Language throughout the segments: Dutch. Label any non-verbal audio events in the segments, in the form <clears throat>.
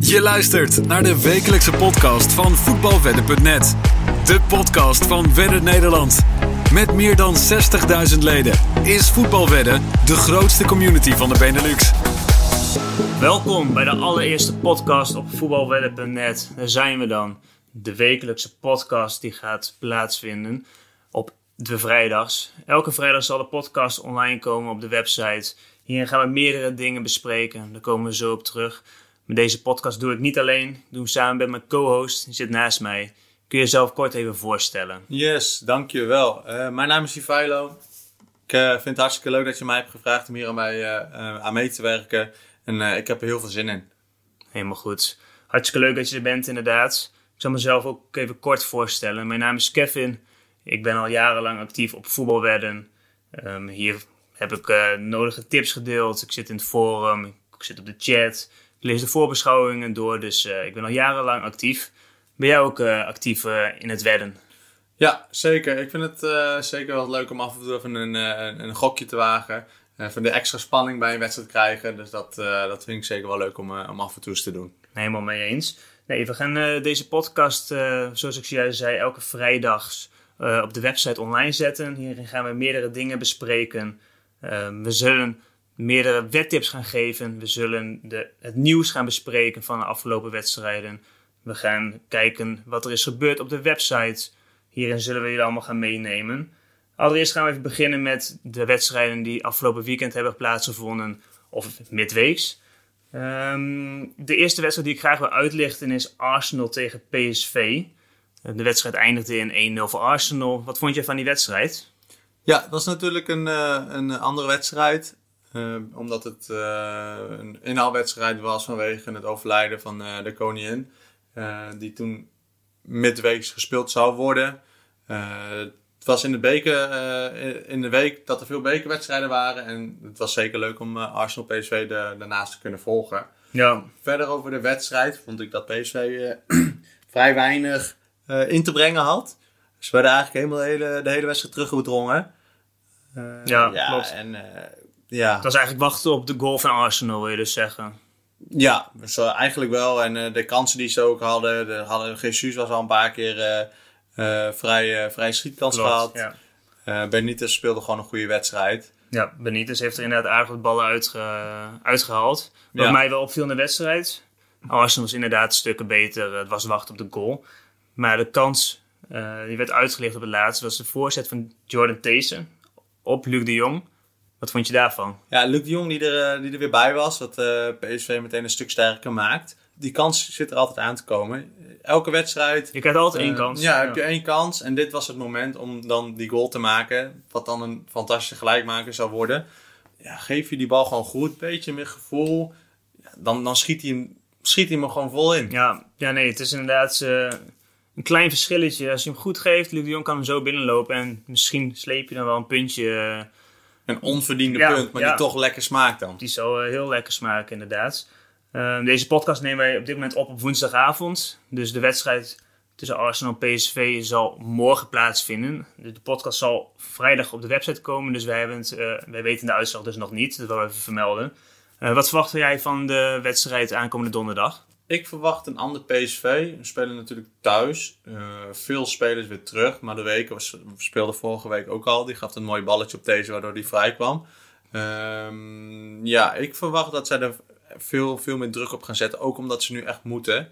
Je luistert naar de wekelijkse podcast van voetbalwedden.net. De podcast van Wedden Nederland. Met meer dan 60.000 leden is Voetbalwedden de grootste community van de Benelux. Welkom bij de allereerste podcast op voetbalwedden.net. Daar zijn we dan. De wekelijkse podcast die gaat plaatsvinden op de vrijdags. Elke vrijdag zal de podcast online komen op de website. Hier gaan we meerdere dingen bespreken. Daar komen we zo op terug. Met deze podcast doe ik niet alleen. Ik doe hem samen met mijn co-host. Die zit naast mij. Kun je jezelf kort even voorstellen? Yes, dankjewel. Uh, mijn naam is Ivailo. Ik uh, vind het hartstikke leuk dat je mij hebt gevraagd om hier aan, mij, uh, aan mee te werken. En ik heb er heel veel zin in. Helemaal goed. Hartstikke leuk dat je er bent, inderdaad. Ik zal mezelf ook even kort voorstellen. Mijn naam is Kevin. Ik ben al jarenlang actief op voetbalwedden. Um, hier heb ik nodige tips gedeeld. Ik zit in het forum. Ik zit op de chat. Ik lees de voorbeschouwingen door. Dus ik ben al jarenlang actief. Ben jij ook uh, actief uh, in het wedden? Ja, zeker. Ik vind het uh, zeker wel leuk om af en toe even een, een, een gokje te wagen. Even de extra spanning bij een wedstrijd krijgen. Dus dat, dat vind ik zeker wel leuk om, om af en toe eens te doen. Helemaal mee eens. Nee, we gaan deze podcast, zoals ik juist zei, elke vrijdags op de website online zetten. Hierin gaan we meerdere dingen bespreken. we zullen meerdere wettips gaan geven. We zullen de, het nieuws gaan bespreken van de afgelopen wedstrijden. We gaan kijken wat er is gebeurd op de website. Hierin zullen we jullie allemaal gaan meenemen. Allereerst gaan we even beginnen met de wedstrijden die afgelopen weekend hebben plaatsgevonden, of midweeks. Um, de eerste wedstrijd die ik graag wil uitlichten is Arsenal tegen PSV. De wedstrijd eindigde in 1-0 voor Arsenal. Wat vond je van die wedstrijd? Ja, dat is natuurlijk een, uh, een andere wedstrijd. Uh, omdat het uh, een inhaalwedstrijd was vanwege het overlijden van de koningin. Uh, die toen midweeks gespeeld zou worden. Uh, het was in de, beker, uh, in de week dat er veel bekerwedstrijden waren. En het was zeker leuk om Arsenal PSV de, daarnaast te kunnen volgen. Ja. Verder over de wedstrijd vond ik dat PSV <clears throat> vrij weinig in te brengen had. Ze werden eigenlijk helemaal de hele, de hele wedstrijd teruggedrongen. ja, ja, klopt. En, ja. Het was eigenlijk wachten op de goal van Arsenal, wil je dus zeggen. Ja, dus, uh, eigenlijk wel. En uh, de kansen die ze ook hadden, de, hadden Jesus was al een paar keer uh, vrij, vrij schietkans Klopt, gehad. Ja. Benitez speelde gewoon een goede wedstrijd. Ja, Benitez heeft er inderdaad aardig wat ballen uitge, uitgehaald. Wat ja. mij wel opviel in de wedstrijd. Arsenal was inderdaad stukken beter. Het was wachten op de goal. Maar de kans die werd uitgelicht op het laatste was de voorzet van Jordan Thesen op Luc de Jong. Wat vond je daarvan? Ja, Luc de Jong die er, die er weer bij was, wat uh, PSV meteen een stuk sterker maakt. Die kans zit er altijd aan te komen. Elke wedstrijd... Je krijgt altijd uh, één kans. Ja, heb je één kans. En dit was het moment om dan die goal te maken. Wat dan een fantastische gelijkmaker zou worden. Ja, geef je die bal gewoon goed, beetje met gevoel. Ja, dan, dan schiet, hij hem, schiet hij hem gewoon vol in. Ja, ja nee, het is inderdaad uh, een klein verschilletje. Als je hem goed geeft, Luc de Jong kan hem zo binnenlopen. En misschien sleep je dan wel een puntje een onverdiende ja, punt, maar ja. die toch lekker smaakt dan. Die zal uh, heel lekker smaken, inderdaad. Uh, deze podcast nemen wij op dit moment op op woensdagavond. Dus de wedstrijd tussen Arsenal en PSV zal morgen plaatsvinden. De, de podcast zal vrijdag op de website komen, dus wij, hebben het, uh, wij weten de uitslag dus nog niet. Dat willen we even vermelden. wat verwacht jij van de wedstrijd aankomende donderdag? Ik verwacht een ander PSV. We spelen natuurlijk thuis. Uh, veel spelers weer terug. Maar de week was, speelde vorige week ook al. Die gaf een mooi balletje op deze, waardoor die vrij kwam. Um, ja, ik verwacht dat zij er veel, veel meer druk op gaan zetten. Ook omdat ze nu echt moeten.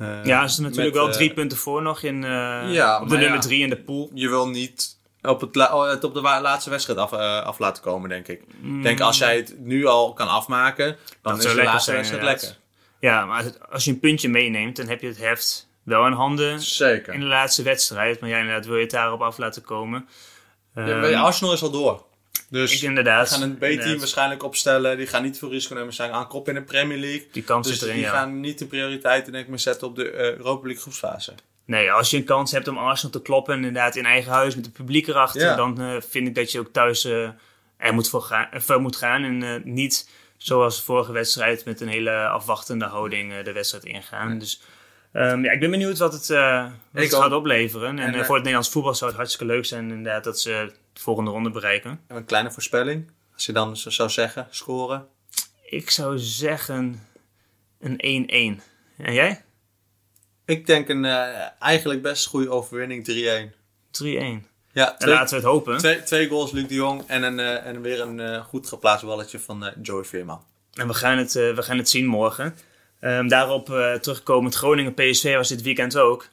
Uh, ja, ze zijn natuurlijk met, wel drie uh, punten voor nog in, ja, op de nummer ja, drie in de pool. Je wil niet op, het, het op de laatste wedstrijd af, af laten komen, denk ik. Mm. Ik denk als jij het nu al kan afmaken, dan dat is de laatste wedstrijd lekker. Ja, maar als je een puntje meeneemt, dan heb je het heft wel in handen. Zeker. In de laatste wedstrijd. Maar jij inderdaad wil je het daarop af laten komen. Ja, um, Arsenal is al door. Dus ik inderdaad, we gaan een B-team waarschijnlijk opstellen. Die gaan niet veel risico nemen. Zijn aan kop in de Premier League. Die kans dus zit erin, die ja. gaan niet de prioriteiten denk ik meer zetten op de uh, Europa League groepsfase. Nee, als je een kans hebt om Arsenal te kloppen, inderdaad in eigen huis met het publiek erachter, ja. dan uh, vind ik dat je ook thuis uh, er moet voor gaan, voor moet gaan en niet zoals de vorige wedstrijd met een hele afwachtende houding uh, de wedstrijd ingaan. Dus um, ja, ik ben benieuwd wat het, uh, wat het gaat opleveren. En, en uh, voor het Nederlands voetbal zou het hartstikke leuk zijn inderdaad dat ze de volgende ronde bereiken. En een kleine voorspelling, als je dan zou zeggen, scoren? Ik zou zeggen een 1-1. En jij? Ik denk een eh, eigenlijk best goede overwinning 3-1. 3-1. Ja, En laten we het hopen. twee, twee goals Luc de Jong en, een, eh, en weer een eh, goed geplaatst balletje van eh, Joey Veerman. En we gaan het, we gaan het zien morgen. Ehm, daarop terugkomend, Groningen-PSV was dit weekend ook.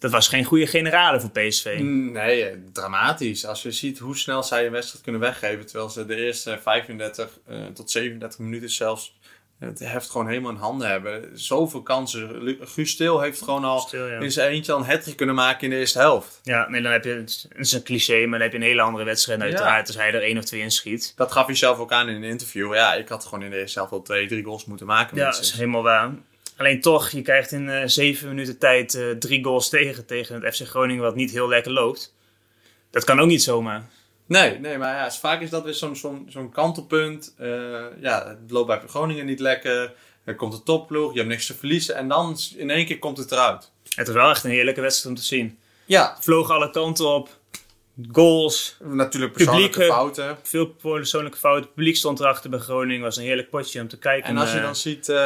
Dat was geen goede generale voor PSV. Nee, dramatisch. Als je ziet hoe snel zij een wedstrijd kunnen weggeven. Terwijl ze de eerste 35 eh, tot 37 minuten zelfs het heft gewoon helemaal in handen hebben. Zoveel kansen. Guus Stil heeft gewoon al Stil, ja. in zijn eentje al een hat kunnen maken in de eerste helft. Ja, nee, dan heb je, het is een cliché, maar dan heb je een hele andere wedstrijd uiteraard. Als hij er één of twee inschiet. Dat gaf hij zelf ook aan in een interview. Ja, ik had gewoon in de eerste helft al twee, drie goals moeten maken. Ja, dat is helemaal waar. Alleen toch, je krijgt in eh, zeven minuten tijd eh, drie goals tegen tegen het FC Groningen, wat niet heel lekker loopt. Dat kan ook niet zomaar. Nee, nee, maar ja, vaak is dat weer zo'n zo'n zo'n kantelpunt. Eh, ja, het loopt bij Groningen niet lekker. Er komt een topploeg, je hebt niks te verliezen. En dan in één keer komt het eruit. Het is wel echt een heerlijke wedstrijd om te zien. Ja, Vlogen alle kanten op. Goals, natuurlijk persoonlijke fouten. veel persoonlijke fouten. Het publiek stond erachter bij Groningen. was een heerlijk potje om te kijken. En als je eh, dan ziet eh,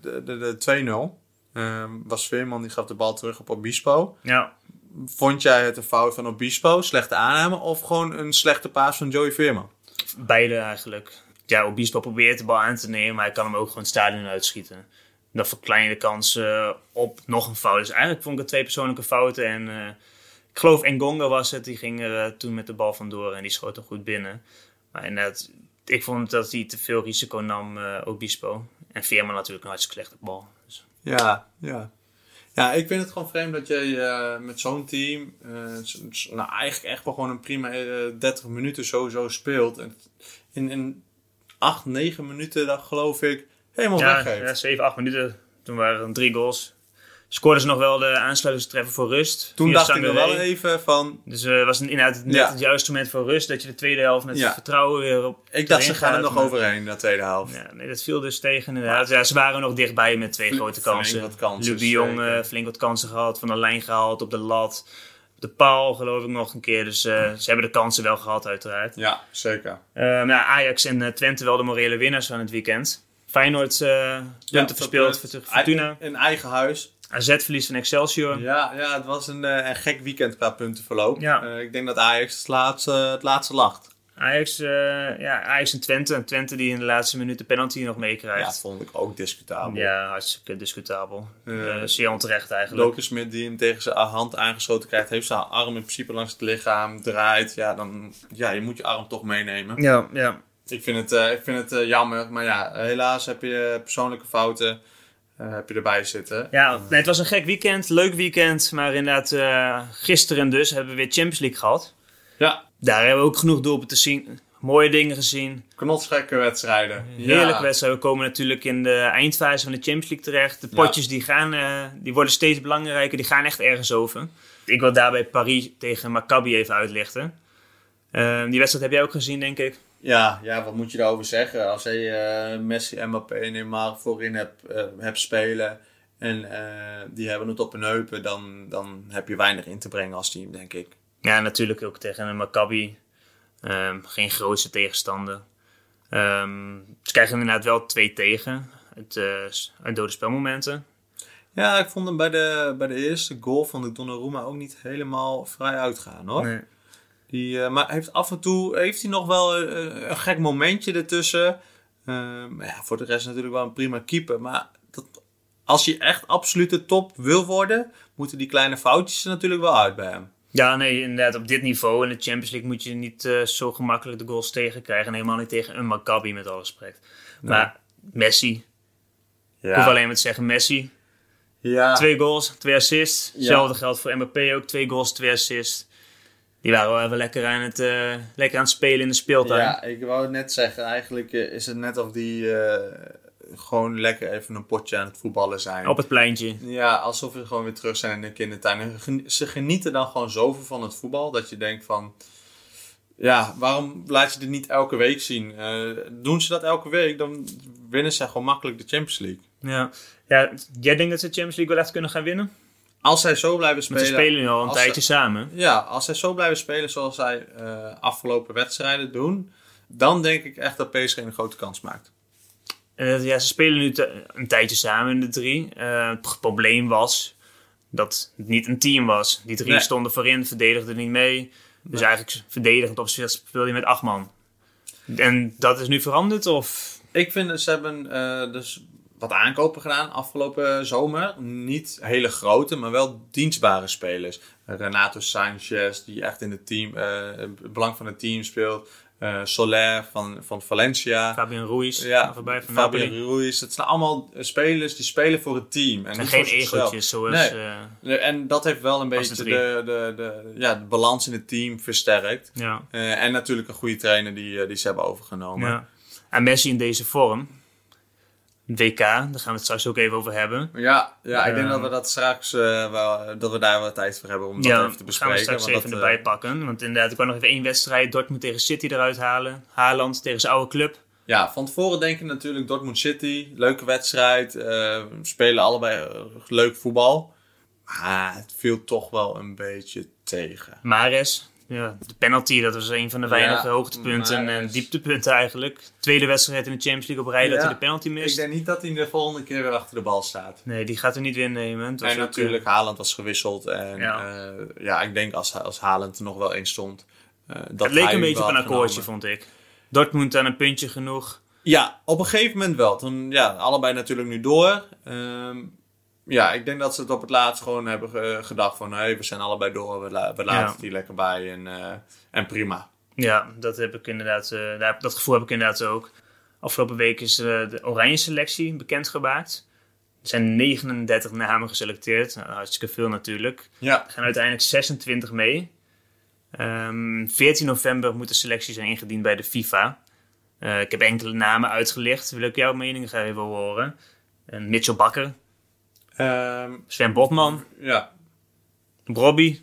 de, de, de 2-0. ehm, was Veerman die gaf de bal terug op Obispo. Ja, Vond jij het een fout van Obispo, slechte aanname of gewoon een slechte paas van Joey Veerman? beide eigenlijk. Ja, Obispo probeert de bal aan te nemen, maar hij kan hem ook gewoon het stadion uitschieten. Dat verklein je de kans eh, op nog een fout. Dus eigenlijk vond ik het twee persoonlijke fouten. En eh, ik geloof Engonga was het, die ging er eh, toen met de bal vandoor en die schoot hem goed binnen. Maar inderdaad, ik vond dat hij te veel risico nam, eh, Obispo. En Veerman natuurlijk een hartstikke slechte bal. Dus, Ja, ja. Ja, ik vind het gewoon vreemd dat je eh, met zo'n team, s- nou eigenlijk echt wel gewoon een prima eh, 30 minuten sowieso speelt. En in, in 8, 9 minuten, dat geloof ik, helemaal ja, weggeeft. ja, 7, 8 minuten. Toen waren er drie goals. Scoorden ze nog wel de aansluitingstreffer voor rust. Toen dacht ik nog Sangaré. wel even van, Dus het was inderdaad net Ja. het juiste moment voor rust. Dat je de tweede helft met Ja. vertrouwen weer op. ik dacht ze gaan er nog maar- overheen, de tweede helft. Ja, nee, dat viel dus tegen inderdaad. Ja, ze waren nog dichtbij met twee Flink- grote flink kansen. wat kansen, de Jong eh, flink wat kansen gehad. Van de lijn gehaald, op de lat. Op de paal geloof ik nog een keer. Dus eh, ze hebben de kansen wel gehad uiteraard. Ja, zeker. Nou, Ajax en Twente wel de morele winnaars van het weekend. Feyenoord punten verspeeld voor Fortuna. In eigen huis. AZ verlies van Excelsior. Ja, ja het was een, eh, een gek weekend qua puntenverloop. Ja. Eh, ik denk dat Ajax het laatste, het laatste lacht. Ajax, eh, ja, Ajax en Twente. En Twente die in de laatste minuut de penalty nog Ja, meekrijgt. dat vond ik ook discutabel. Ja, hartstikke discutabel. Eh, Eh, zeer onterecht eigenlijk. Loke Smit die hem tegen zijn hand aangeschoten krijgt, heeft zijn arm in principe langs het lichaam, draait. Ja, dan, ja, je moet je arm toch meenemen. Ja, ja. Ik vind het, ik vind het jammer, maar ja, helaas heb je persoonlijke fouten eh, heb je erbij zitten. ja nee, het was een gek weekend, leuk weekend. Maar inderdaad, eh, gisteren dus hebben we weer Champions League gehad. Ja, Daar hebben we ook genoeg doelpunten te zien. Mooie dingen gezien. knotsgekke wedstrijden. Heerlijke ja. wedstrijden. We komen natuurlijk in de eindfase van de Champions League terecht. De potjes die gaan, eh, die worden steeds belangrijker. Die gaan echt ergens over. Ik wil daarbij Paris tegen Maccabi even uitlichten. Die wedstrijd heb jij ook gezien, denk ik. Ja, ja, wat moet je daarover zeggen? Als je eh, Messi, Mbappé en Neymar voorin hebt, eh, hebt spelen en eh, die hebben het op hun heupen, dan, dan heb je weinig in te brengen als team, denk ik. Ja, natuurlijk ook tegen een Maccabi. Ehm, geen grootste tegenstander. Ehm, ze krijgen inderdaad wel twee tegen. Het, eh, uit dode spelmomenten. Ja, ik vond hem bij de, bij de eerste goal van de Donnarumma ook niet helemaal vrij uitgaan, hoor. Nee. Die, eh, maar heeft af en toe heeft hij nog wel eh, een gek momentje ertussen. Eh, maar ja, voor de rest natuurlijk wel een prima keeper. Maar dat, als je echt absolute top wil worden, moeten die kleine foutjes er natuurlijk wel uit bij hem. Ja, nee, inderdaad. Op dit niveau in de Champions League moet je niet eh, zo gemakkelijk de goals tegenkrijgen. En helemaal niet tegen een Maccabi, met alle respect. Maar Messi. Ja, Ik hoef alleen maar te zeggen Messi. ja. Twee goals, twee assists. Hetzelfde geldt voor Mbappé ook. Twee goals, twee assists. Die waren wel even lekker aan het, eh, lekker aan het spelen in de speeltuin. Ja, ik wou net zeggen. Eigenlijk eh, is het net of die eh, gewoon lekker even een potje aan het voetballen zijn. Op het pleintje. Ja, alsof we gewoon weer terug zijn in de kindertuin. En ze genieten dan gewoon zoveel van het voetbal dat je denkt van... Ja, waarom laat je dit niet elke week zien? Doen ze dat elke week, dan winnen ze gewoon makkelijk de Champions League. Ja. ja, jij denkt dat ze de Champions League wel echt kunnen gaan winnen? Als zij zo blijven Want spelen... ze spelen nu al een tijdje ze- samen. Ja, als zij zo blijven spelen zoals zij eh, afgelopen wedstrijden doen... dan denk ik echt dat PSG een grote kans maakt. Uh, ja, ze spelen nu een tijdje samen, de drie. Uh, het probleem was dat het niet een team was. Die drie stonden voorin, verdedigden niet mee. Dus eigenlijk verdedigend opzicht speelde je met acht man. En dat is nu veranderd? Of? Ik vind ze hebben uh, dus wat aankopen gedaan afgelopen zomer. Niet hele grote, maar wel dienstbare spelers. Renato Sanchez, die echt in het team, het belang van het team speelt. Uh, Soler van, van Valencia. Fabian Ruiz. Ja, voorbij van Fabian Ruiz. Het zijn allemaal spelers die spelen voor het team. En, geen egeltjes zoals... Nee. Uh, en dat heeft wel een beetje de, de, de, de, ja, de balans in het team versterkt. Ja. Uh, en natuurlijk een goede trainer die, die ze hebben overgenomen. Ja. En Messi in deze vorm WK, daar gaan we het straks ook even over hebben. Ja, ja ik denk dat we dat straks uh, wel, dat we daar wel tijd voor hebben om dat even te bespreken. gaan we straks even erbij uh, pakken. Want inderdaad, ik kan nog even één wedstrijd. Dortmund tegen City eruit halen. Haaland tegen zijn oude club. Ja, van tevoren denken natuurlijk Dortmund City. Leuke wedstrijd. Uh, spelen allebei leuk voetbal. Maar het viel toch wel een beetje tegen. Mares, ja, de penalty, dat was een van de weinige hoogtepunten en dieptepunten eigenlijk. Tweede wedstrijd in de Champions League op rij dat hij de penalty mist. Ik denk niet dat hij de volgende keer weer achter de bal staat. Nee, die gaat er niet weer nemen. En natuurlijk, uh, Haaland was gewisseld. En ja, uh, ja ik denk als, als Haaland er nog wel eens stond. Uh, dat het leek een beetje op een akkoordje, vond ik. Dortmund aan een puntje genoeg. Ja, op een gegeven moment wel. Toen, ja, allebei natuurlijk nu door. Um, ja, ik denk dat ze het op het laatst gewoon hebben gedacht van... Hey, we zijn allebei door, we, la we laten het hier lekker bij en, uh, en prima. Ja, dat, heb ik inderdaad, uh, dat gevoel heb ik inderdaad ook. Afgelopen week is uh, de oranje selectie bekendgemaakt. Er zijn 39 namen geselecteerd. Nou, hartstikke veel natuurlijk. Ja. Er gaan uiteindelijk 26 mee. Um, 14 november moet de selectie zijn ingediend bij de FIFA. ik heb enkele namen uitgelicht. Wil ik jouw mening graag even horen. En Mitchell Bakker, Um, Sven Botman. Ja. Brobby.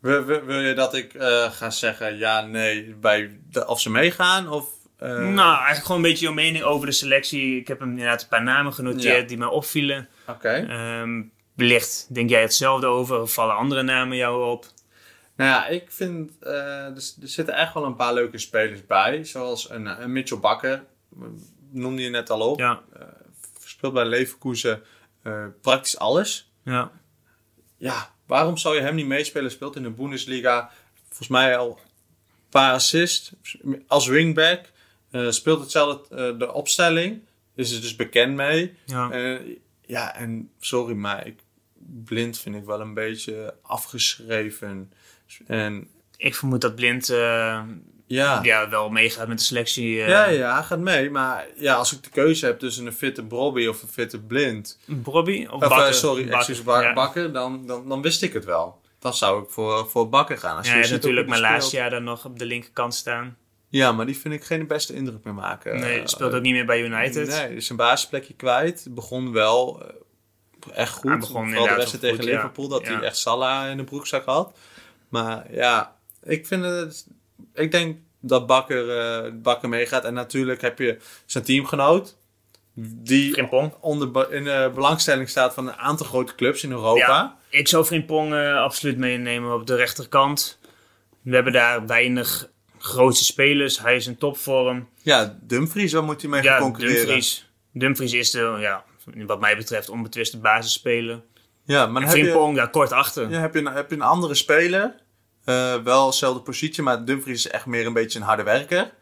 Wil, wil, wil, je dat ik uh, ga zeggen ja, nee, bij de, of ze meegaan? Of, uh... Nou, eigenlijk gewoon een beetje jouw mening over de selectie. Ik heb hem inderdaad een paar namen genoteerd ja. die mij opvielen. Oké. Okay. Um, wellicht denk jij hetzelfde over of vallen andere namen jou op? Nou ja, ik vind uh, er, er, zitten echt wel een paar leuke spelers bij. Zoals een, een Mitchell Bakker, noemde je net al op. Ja. speelt bij Leverkusen uh, praktisch alles. Ja. Ja, waarom zou je hem niet meespelen? Speelt in de Bundesliga volgens mij al een paar assists. Als wingback. Uh, speelt hetzelfde uh, de opstelling. Is er dus bekend mee. Ja. ja, en sorry, maar ik, blind vind ik wel een beetje afgeschreven. En, ik vermoed dat blind ja. ja, wel meegaat met de selectie. Uh... Ja, ja, hij gaat mee. Maar ja, als ik de keuze heb tussen een fitte Brobby of een fitte Blind. Brobby of, of Bakker? Uh, sorry, Bakker, ja. Bakker dan, dan, dan wist ik het wel. Dan zou ik voor, voor Bakker gaan. Als ja, je ja natuurlijk Malasia dan nog op de linkerkant staan. Ja, maar die vind ik geen beste indruk meer maken. Nee, speelt ook niet meer bij United. Nee, is een basisplekje kwijt. Begon wel echt goed. Hij begon Vooral de wedstrijd tegen goed, Liverpool, dat hij echt Salah in de broekzak had. Maar ja, ik vind het... Ik denk dat Bakker, uh, Bakker meegaat. En natuurlijk heb je zijn teamgenoot. Die Frimpong. onder in de belangstelling staat van een aantal grote clubs in Europa. Ja, ik zou Frimpong uh, absoluut meenemen op de rechterkant. We hebben daar weinig grote spelers. Hij is in topvorm. Ja, Dumfries, waar moet hij mee ja, gaan concurreren? Dumfries. Dumfries is de, ja, wat mij betreft, onbetwiste basisspeler. Ja, maar en Frimpong daar kort achter. Ja, heb, je, heb je een andere speler uh, wel dezelfde positie, maar Dumfries is echt meer een beetje een harde werker.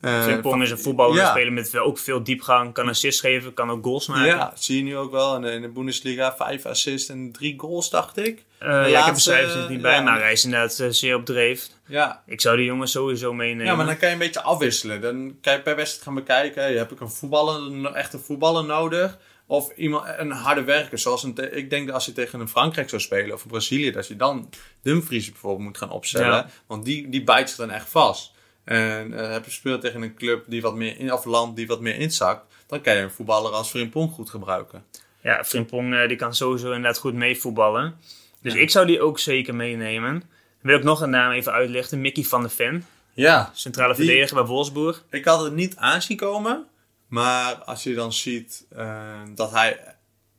Uh, Frimpong is een voetballer, ja. speler met ook veel diepgang, kan assists geven, kan ook goals maken. Ja, zie je nu ook wel in de, Bundesliga. Vijf assists en drie goals, dacht ik. Uh, ja, laatste, ik heb de cijfers niet bij, ja. maar hij is inderdaad uh, zeer op dreef. Ja. Ik zou die jongens sowieso meenemen. Ja, maar dan kan je een beetje afwisselen. Dan kan je per wedstrijd gaan bekijken. Hebt ook een voetballer, een echte voetballer nodig. Of iemand, een harde werker. Zoals een ik denk dat als je tegen een Frankrijk zou spelen of Brazilië, dat je dan Dumfries bijvoorbeeld moet gaan opstellen. Ja. Want die, die bijt zich dan echt vast. En uh, heb je speelt tegen een club die wat meer in, of land die wat meer inzakt, dan kan je een voetballer als Frimpong goed gebruiken. Ja, Frimpong uh, die kan sowieso inderdaad goed meevoetballen. Dus ja. ik zou die ook zeker meenemen. Dan wil ik nog een naam even uitlichten. Mickey van der Ven. Ja. Centrale die, verdediger bij Wolfsburg. Ik had het niet aanzien komen. Maar als je dan ziet uh, dat hij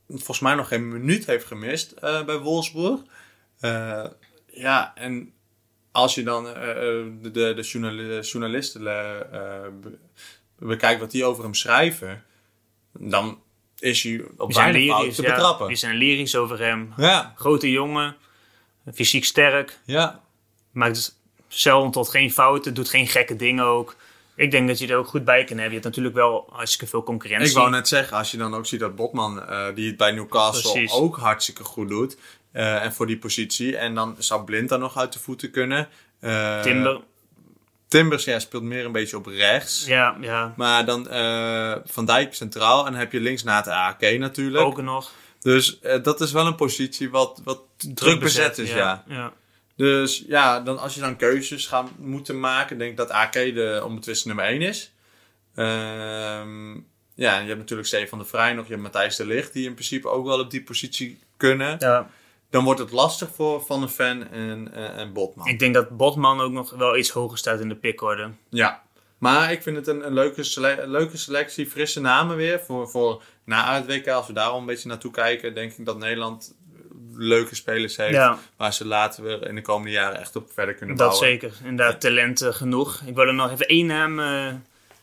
volgens mij nog geen minuut heeft gemist uh, bij Wolfsburg. Uh, ja, en als je dan de, de, de journalisten bekijkt wat die over hem schrijven. dan is hij op zijn lyrisch, te ja. betrappen. Die zijn lyrisch over hem. Ja, Grote jongen, fysiek sterk, ja. maakt zelden tot geen fouten, doet geen gekke dingen ook. Ik denk dat je er ook goed bij kan hebben. Je hebt natuurlijk wel hartstikke veel concurrentie. Ik wou net zeggen, als je dan ook ziet dat Botman, eh, die het bij Newcastle Precies. ook hartstikke goed doet. eh, en voor die positie. En dan zou Blind dan nog uit de voeten kunnen. Eh, Timber, Timbers ja, speelt meer een beetje op rechts. ja, ja, Maar dan Van Dijk centraal. En dan heb je links na het AK natuurlijk. ook nog. Dus dat is wel een positie wat, wat druk bezet is, ja. ja. Dus ja, dan, als je dan keuzes gaat moeten maken, denk ik dat AK de onbetwiste nummer 1 is. Ehm, ja, en je hebt natuurlijk Stefan de Vrij nog, je hebt Matthijs de Ligt, die in principe ook wel op die positie kunnen. Ja. Dan wordt het lastig voor Van de Ven en, eh, en Botman. Ik denk dat Botman ook nog wel iets hoger staat in de pickorde. Ja, maar ik vind het een, een leuke, sele- een leuke selectie, frisse namen weer. Voor, voor na het WK, als we daar al een beetje naartoe kijken, denk ik dat Nederland leuke spelers heeft. Ja. Waar ze later weer in de komende jaren echt op verder kunnen Dat bouwen. zeker. Inderdaad, talenten genoeg. Ik wil er nog even één naam eh,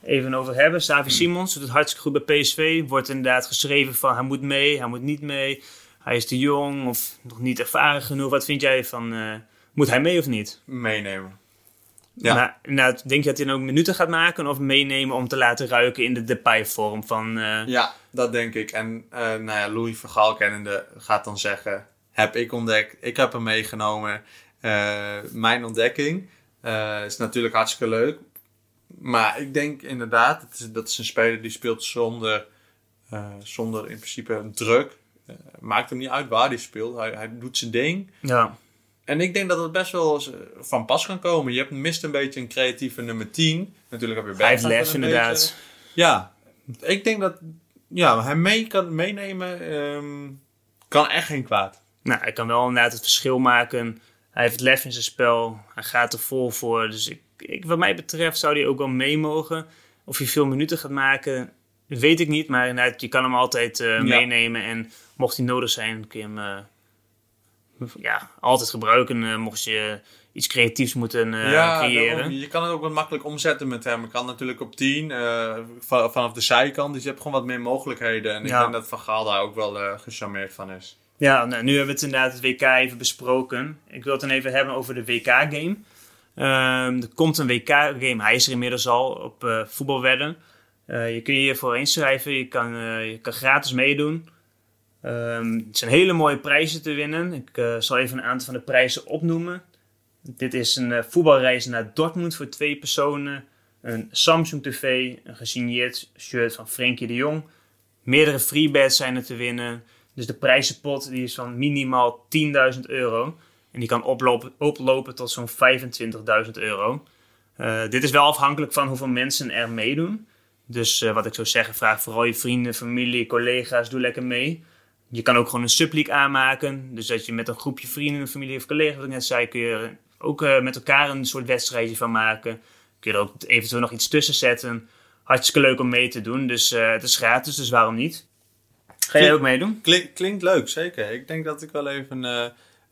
even over hebben. Savi Simons doet het hartstikke goed bij PSV. Wordt inderdaad geschreven van hij moet mee, hij moet niet mee. Hij is te jong of nog niet ervaren genoeg. Wat vind jij van, eh, moet hij mee of niet? Meenemen. Ja. Maar inderdaad, denk je dat hij dan ook minuten gaat maken of meenemen om te laten ruiken in de Depay-vorm van... eh, Ja, dat denk ik. En eh nou ja, Louis van Gaal kennende gaat dan zeggen... Heb ik ontdekt, ik heb hem meegenomen. Eh, mijn ontdekking is natuurlijk hartstikke leuk. Maar ik denk inderdaad, dat is, dat is een speler die speelt zonder, zonder in principe een druk. Maakt hem niet uit waar hij speelt. Hij, hij doet zijn ding. ja. En ik denk dat het best wel eens, eh, van pas kan komen. Je hebt mist een beetje een creatieve nummer 10. Natuurlijk heb je Hij heeft een inderdaad. beetje. Ja, ik denk dat ja, hij mee kan meenemen ehm, kan echt geen kwaad. Nou, hij kan wel inderdaad het verschil maken. Hij heeft lef in zijn spel. Hij gaat er vol voor. Dus ik, ik, wat mij betreft zou hij ook wel mee mogen. Of hij veel minuten gaat maken, weet ik niet. Maar inderdaad, je kan hem altijd eh, meenemen. En mocht hij nodig zijn, kun je hem eh, ja, altijd gebruiken. eh, mocht je iets creatiefs moeten eh, creëren. daarom. je kan het ook wat makkelijk omzetten met hem. Je kan natuurlijk op 10 eh, va- vanaf de zijkant. Dus je hebt gewoon wat meer mogelijkheden. En ik denk dat Van Gaal daar ook wel eh gecharmeerd van is. Ja, nou, nu hebben we het inderdaad het WK even besproken. Ik wil het dan even hebben over de WK-game. Ehm, er komt een WK-game, hij is er inmiddels al op voetbalwedden. Je kun je hiervoor inschrijven, je kan, je kan gratis meedoen. Ehm, het zijn hele mooie prijzen te winnen. Ik eh, zal even een aantal van de prijzen opnoemen. Dit is een eh, voetbalreis naar Dortmund voor twee personen. Een Samsung TV, een gesigneerd shirt van Frenkie de Jong. Meerdere freebets zijn er te winnen. Dus de prijzenpot die is van minimaal 10.000 euro. En die kan oplopen, oplopen tot zo'n 25.000 euro. Eh, dit is wel afhankelijk van hoeveel mensen er meedoen. Dus wat ik zou zeggen, vraag vooral je vrienden, familie, collega's, doe lekker mee. Je kan ook gewoon een subleague aanmaken. Dus dat je met een groepje vrienden, familie of collega's, wat ik net zei, kun je ook eh, met elkaar een soort wedstrijdje van maken. Kun je er ook eventueel nog iets tussen zetten. Hartstikke leuk om mee te doen. Dus eh, het is gratis, dus waarom niet? Ga jij ook meedoen? Klink- klinkt leuk, zeker. Ik denk dat ik wel even...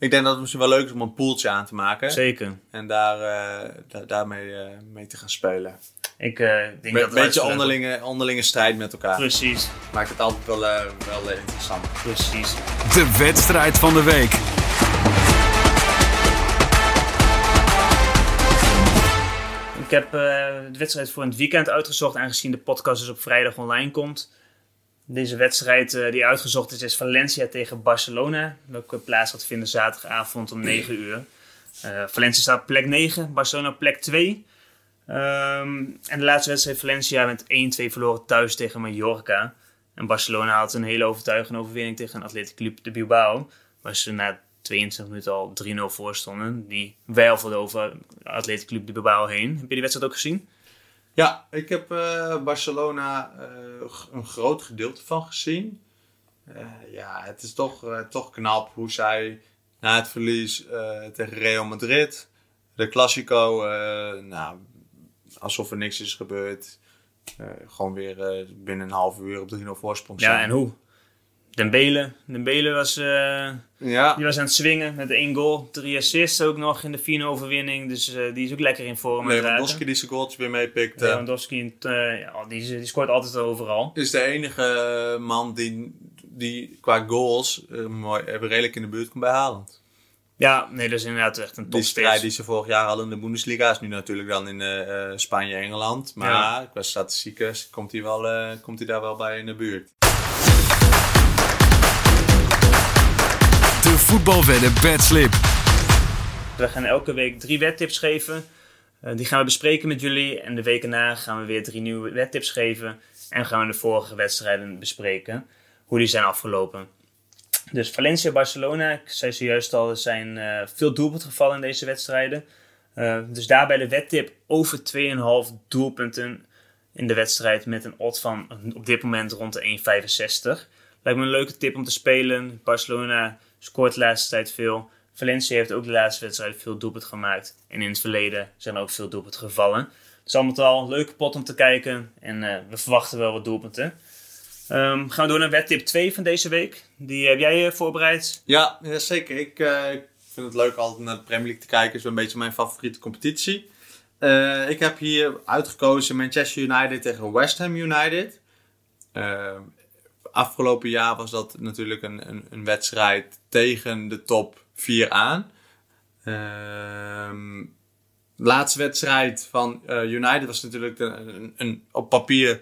ik denk dat het misschien wel leuk is om een poeltje aan te maken. Zeker. En daar, eh, da- daarmee eh, mee te gaan spelen. Ik eh, denk Een dat het beetje onderlinge, onderlinge strijd met elkaar. Precies, Maakt het altijd wel, wel interessant. precies. De wedstrijd van de week. Ik heb eh, de wedstrijd voor het weekend uitgezocht, aangezien de podcast dus op vrijdag online komt. Deze wedstrijd eh, die uitgezocht is, is Valencia tegen Barcelona. Welke plaats gaat vinden zaterdagavond om 9 uur. Eh, Valencia staat plek 9, Barcelona plek 2. Ehm, en de laatste wedstrijd Valencia met 1-2 verloren thuis tegen Mallorca. En Barcelona had een hele overtuigende overwinning tegen Athletic Club de Bilbao. Waar ze na 22 minuten al 3-0 voor stonden. Die wijfelden over Athletic Club de Bilbao heen. Heb je die wedstrijd ook gezien? Ja, ik heb eh, Barcelona g- een groot gedeelte van gezien. Eh, ja, het is toch, toch knap hoe zij na het verlies tegen Real Madrid, de Classico, nou, alsof er niks is gebeurd. gewoon weer binnen een half uur op 3-0 voorsprong Ja, en hoe? Dembele. Dembele was, eh, Ja, die was aan het swingen met één goal. Drie assists ook nog in de 4 overwinning. Dus eh, die is ook lekker in vorm. Lewandowski die zijn goaltje weer meepikte. Lewandowski, eh, ja, die, die scoort altijd overal. is de enige man die, die qua goals mooi, redelijk in de buurt komt bij Haaland. Ja, nee, dat is inderdaad echt een Die strijd die ze vorig jaar hadden in de Bundesliga is nu natuurlijk dan in Spanje en Engeland. Maar Ja. qua statistieken komt hij, wel, eh, komt hij daar wel bij in de buurt. Voetbalwedden bedslip. We gaan elke week drie wedtips geven. Eh, die gaan we bespreken met jullie. En de weken na gaan we weer drie nieuwe wedtips geven. En gaan we de vorige wedstrijden bespreken. Hoe die zijn afgelopen. Dus Valencia-Barcelona, ik zei zojuist al, er zijn eh, veel doelpunten gevallen in deze wedstrijden. Eh, dus daarbij de wedtip over 2,5 doelpunten in de wedstrijd met een odd van op dit moment rond de 1,65. Lijkt me een leuke tip om te spelen. Barcelona scoort de laatste tijd veel. Valencia heeft ook de laatste wedstrijd veel doelpunten gemaakt. En in het verleden zijn ook veel doelpunten gevallen. Dus al met al leuke pot om te kijken. En eh, we verwachten wel wat doelpunten. Ehm, gaan we door naar wedtip 2 van deze week. Die heb jij eh, voorbereid. Ja, zeker. Ik, eh, vind het leuk altijd naar de Premier League te kijken. is een beetje mijn favoriete competitie. Ik heb hier uitgekozen Manchester United tegen West Ham United. Afgelopen jaar was dat natuurlijk een, een, een wedstrijd tegen de top 4 aan. Ehm, laatste wedstrijd van eh, United was natuurlijk een, een, een op papier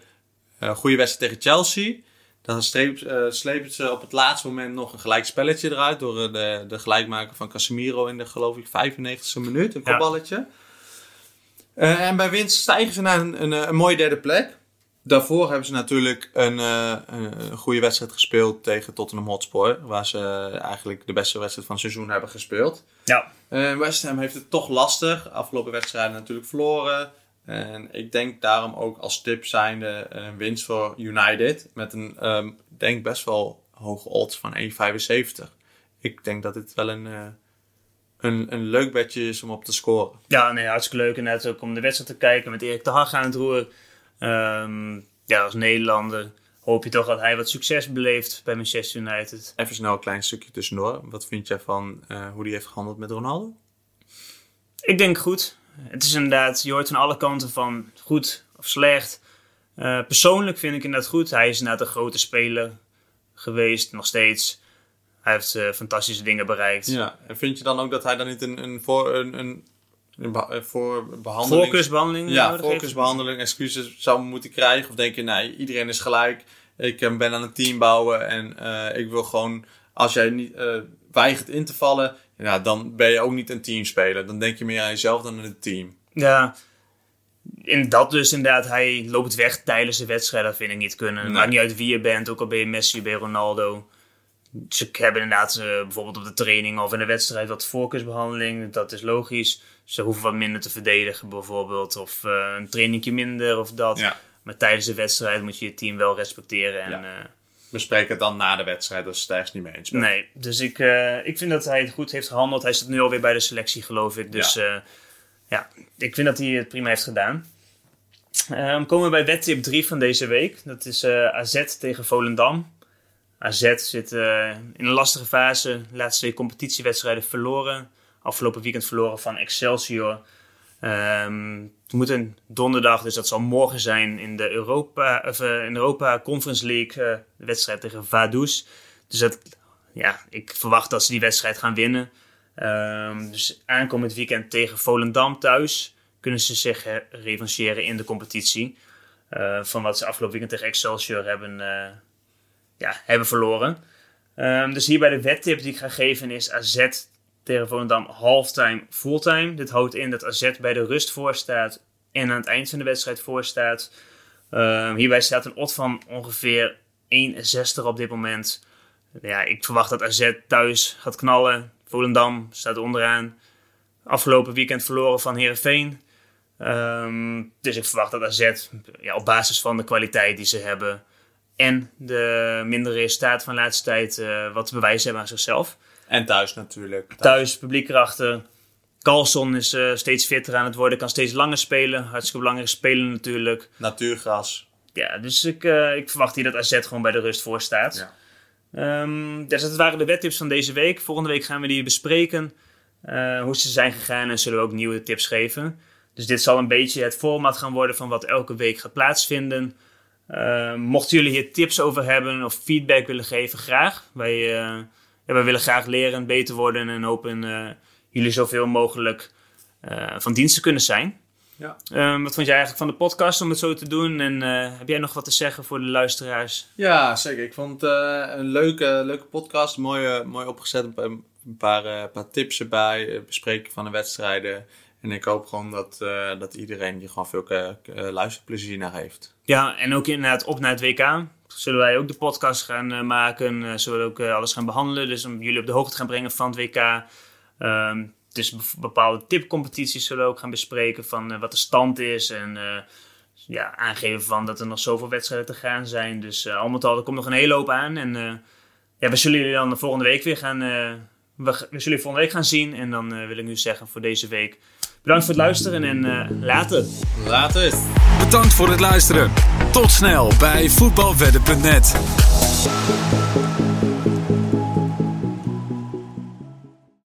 eh, goede wedstrijd tegen Chelsea. Dan streep, eh, slepen ze op het laatste moment nog een gelijk spelletje eruit. Door de, de gelijkmaker van Casemiro in de geloof ik 95e minuut. Een kopballetje. En bij winst stijgen ze naar een, een, een mooie derde plek. Daarvoor hebben ze natuurlijk een, eh, een een goede wedstrijd gespeeld tegen Tottenham Hotspur. Waar ze eigenlijk de beste wedstrijd van het seizoen hebben gespeeld. Ja, Eh, West Ham heeft het toch lastig. Afgelopen wedstrijden natuurlijk verloren. En ik denk daarom ook als tip zijnde een winst voor United. Met een, ehm, denk best wel hoge odds van 1,75. Ik denk dat dit wel een, eh, een, een leuk bedje is om op te scoren. Ja, nee, hartstikke leuk. En net ook om de wedstrijd te kijken met Erik de Hag aan het roer. Ehm, ja, als Nederlander hoop je toch dat hij wat succes beleeft bij Manchester United. Even snel een klein stukje tussendoor. Wat vind jij van eh, hoe die heeft gehandeld met Ronaldo? Ik denk goed. Het is inderdaad, je hoort van alle kanten van goed of slecht. Eh, persoonlijk vind ik inderdaad goed. Hij is inderdaad een grote speler geweest, nog steeds. Hij heeft eh, fantastische dingen bereikt. Ja, en vind je dan ook dat hij dan niet een, een, voor, een, een, voor behandeling... Voorkeursbehandeling Ja, voorkeursbehandeling, excuses zou moeten krijgen? Of denk je, nee, iedereen is gelijk. Ik eh, ben aan een team bouwen en eh, ik wil gewoon, als jij niet eh, weigert in te vallen, ja, dan ben je ook niet een teamspeler. Dan denk je meer aan jezelf dan aan het team. Ja, in dat dus inderdaad, hij loopt weg tijdens de wedstrijd. Dat vind ik niet kunnen. Nee. Maakt niet uit wie je bent, ook al ben je Messi, ben je Ronaldo. Ze hebben inderdaad eh, bijvoorbeeld op de training of in de wedstrijd wat voorkeursbehandeling. Dat is logisch. Ze hoeven wat minder te verdedigen bijvoorbeeld. Of eh, een trainingje minder of dat. Ja. Maar tijdens de wedstrijd moet je je team wel respecteren. En, Ja. eh, We spreken het dan na de wedstrijd als het ergens niet mee eens bent. Nee, dus ik, ik vind dat hij het goed heeft gehandeld. Hij zit nu alweer bij de selectie, geloof ik. Dus Ja. ja, ik vind dat hij het prima heeft gedaan. Ehm komen we bij wedtip 3 van deze week. Dat is AZ tegen Volendam. AZ zit eh, in een lastige fase. De laatste twee competitiewedstrijden verloren. Afgelopen weekend verloren van Excelsior. Ehm, het moet een donderdag, dus dat zal morgen zijn in de Europa, of, eh, Europa Conference League. eh, de wedstrijd tegen Vaduz. Dus dat, ja, ik verwacht dat ze die wedstrijd gaan winnen. Ehm, dus aankomend weekend tegen Volendam thuis kunnen ze zich revancheren in de competitie. Van wat ze afgelopen weekend tegen Excelsior hebben, ja, hebben verloren. Ehm, dus hier bij de wedtip die ik ga geven is AZ tegen Volendam halftime, fulltime. Dit houdt in dat AZ bij de rust voor staat en aan het eind van de wedstrijd voor staat. Ehm, hierbij staat een odd van ongeveer 1,60 op dit moment. Ja, ik verwacht dat AZ thuis gaat knallen. Volendam staat onderaan. Afgelopen weekend verloren van Herenveen. dus ik verwacht dat AZ ja, op basis van de kwaliteit die ze hebben en de mindere resultaten van de laatste tijd eh, wat te bewijzen hebben aan zichzelf. En thuis natuurlijk. Thuis, publiek erachter. Carlson is eh, steeds fitter aan het worden, kan steeds langer spelen. Hartstikke belangrijk spelen natuurlijk. Natuurgras. Ja, dus ik, eh, ik verwacht hier dat AZ gewoon bij de rust voor staat. Ja. Um, dus dat waren de wedtips van deze week. Volgende week gaan we die bespreken. Hoe ze zijn gegaan en zullen we ook nieuwe tips geven. Dus dit zal een beetje het format gaan worden van wat elke week gaat plaatsvinden. Uh, mochten jullie hier tips over hebben of feedback willen geven, graag. Wij, uh, ja, wij willen graag leren, beter worden en hopen jullie zoveel mogelijk van dienst te kunnen zijn. Ja. Um, wat vond jij eigenlijk van de podcast om het zo te doen? En uh, heb jij nog wat te zeggen voor de luisteraars? Ja, zeker. Ik vond het uh, een leuke, leuke podcast. Mooi, mooi opgezet. Een paar, uh, paar tips erbij. bespreken van de wedstrijden. En ik hoop gewoon dat, dat iedereen hier gewoon veel luisterplezier naar heeft. Ja, en ook inderdaad op naar het WK. Zullen wij ook de podcast gaan maken. zullen we ook alles gaan behandelen. Dus om jullie op de hoogte te gaan brengen van het WK. Um, dus bepaalde tipcompetities zullen we ook gaan bespreken van wat de stand is. En ja, aangeven van dat er nog zoveel wedstrijden te gaan zijn. Dus al met al, er komt nog een hele hoop aan. En ja, we zullen jullie dan de volgende week weer gaan... we, zullen jullie volgende week gaan zien. En dan wil ik nu zeggen voor deze week... Bedankt voor het luisteren en later. Later. Bedankt voor het luisteren. Tot snel bij voetbalwedden.net.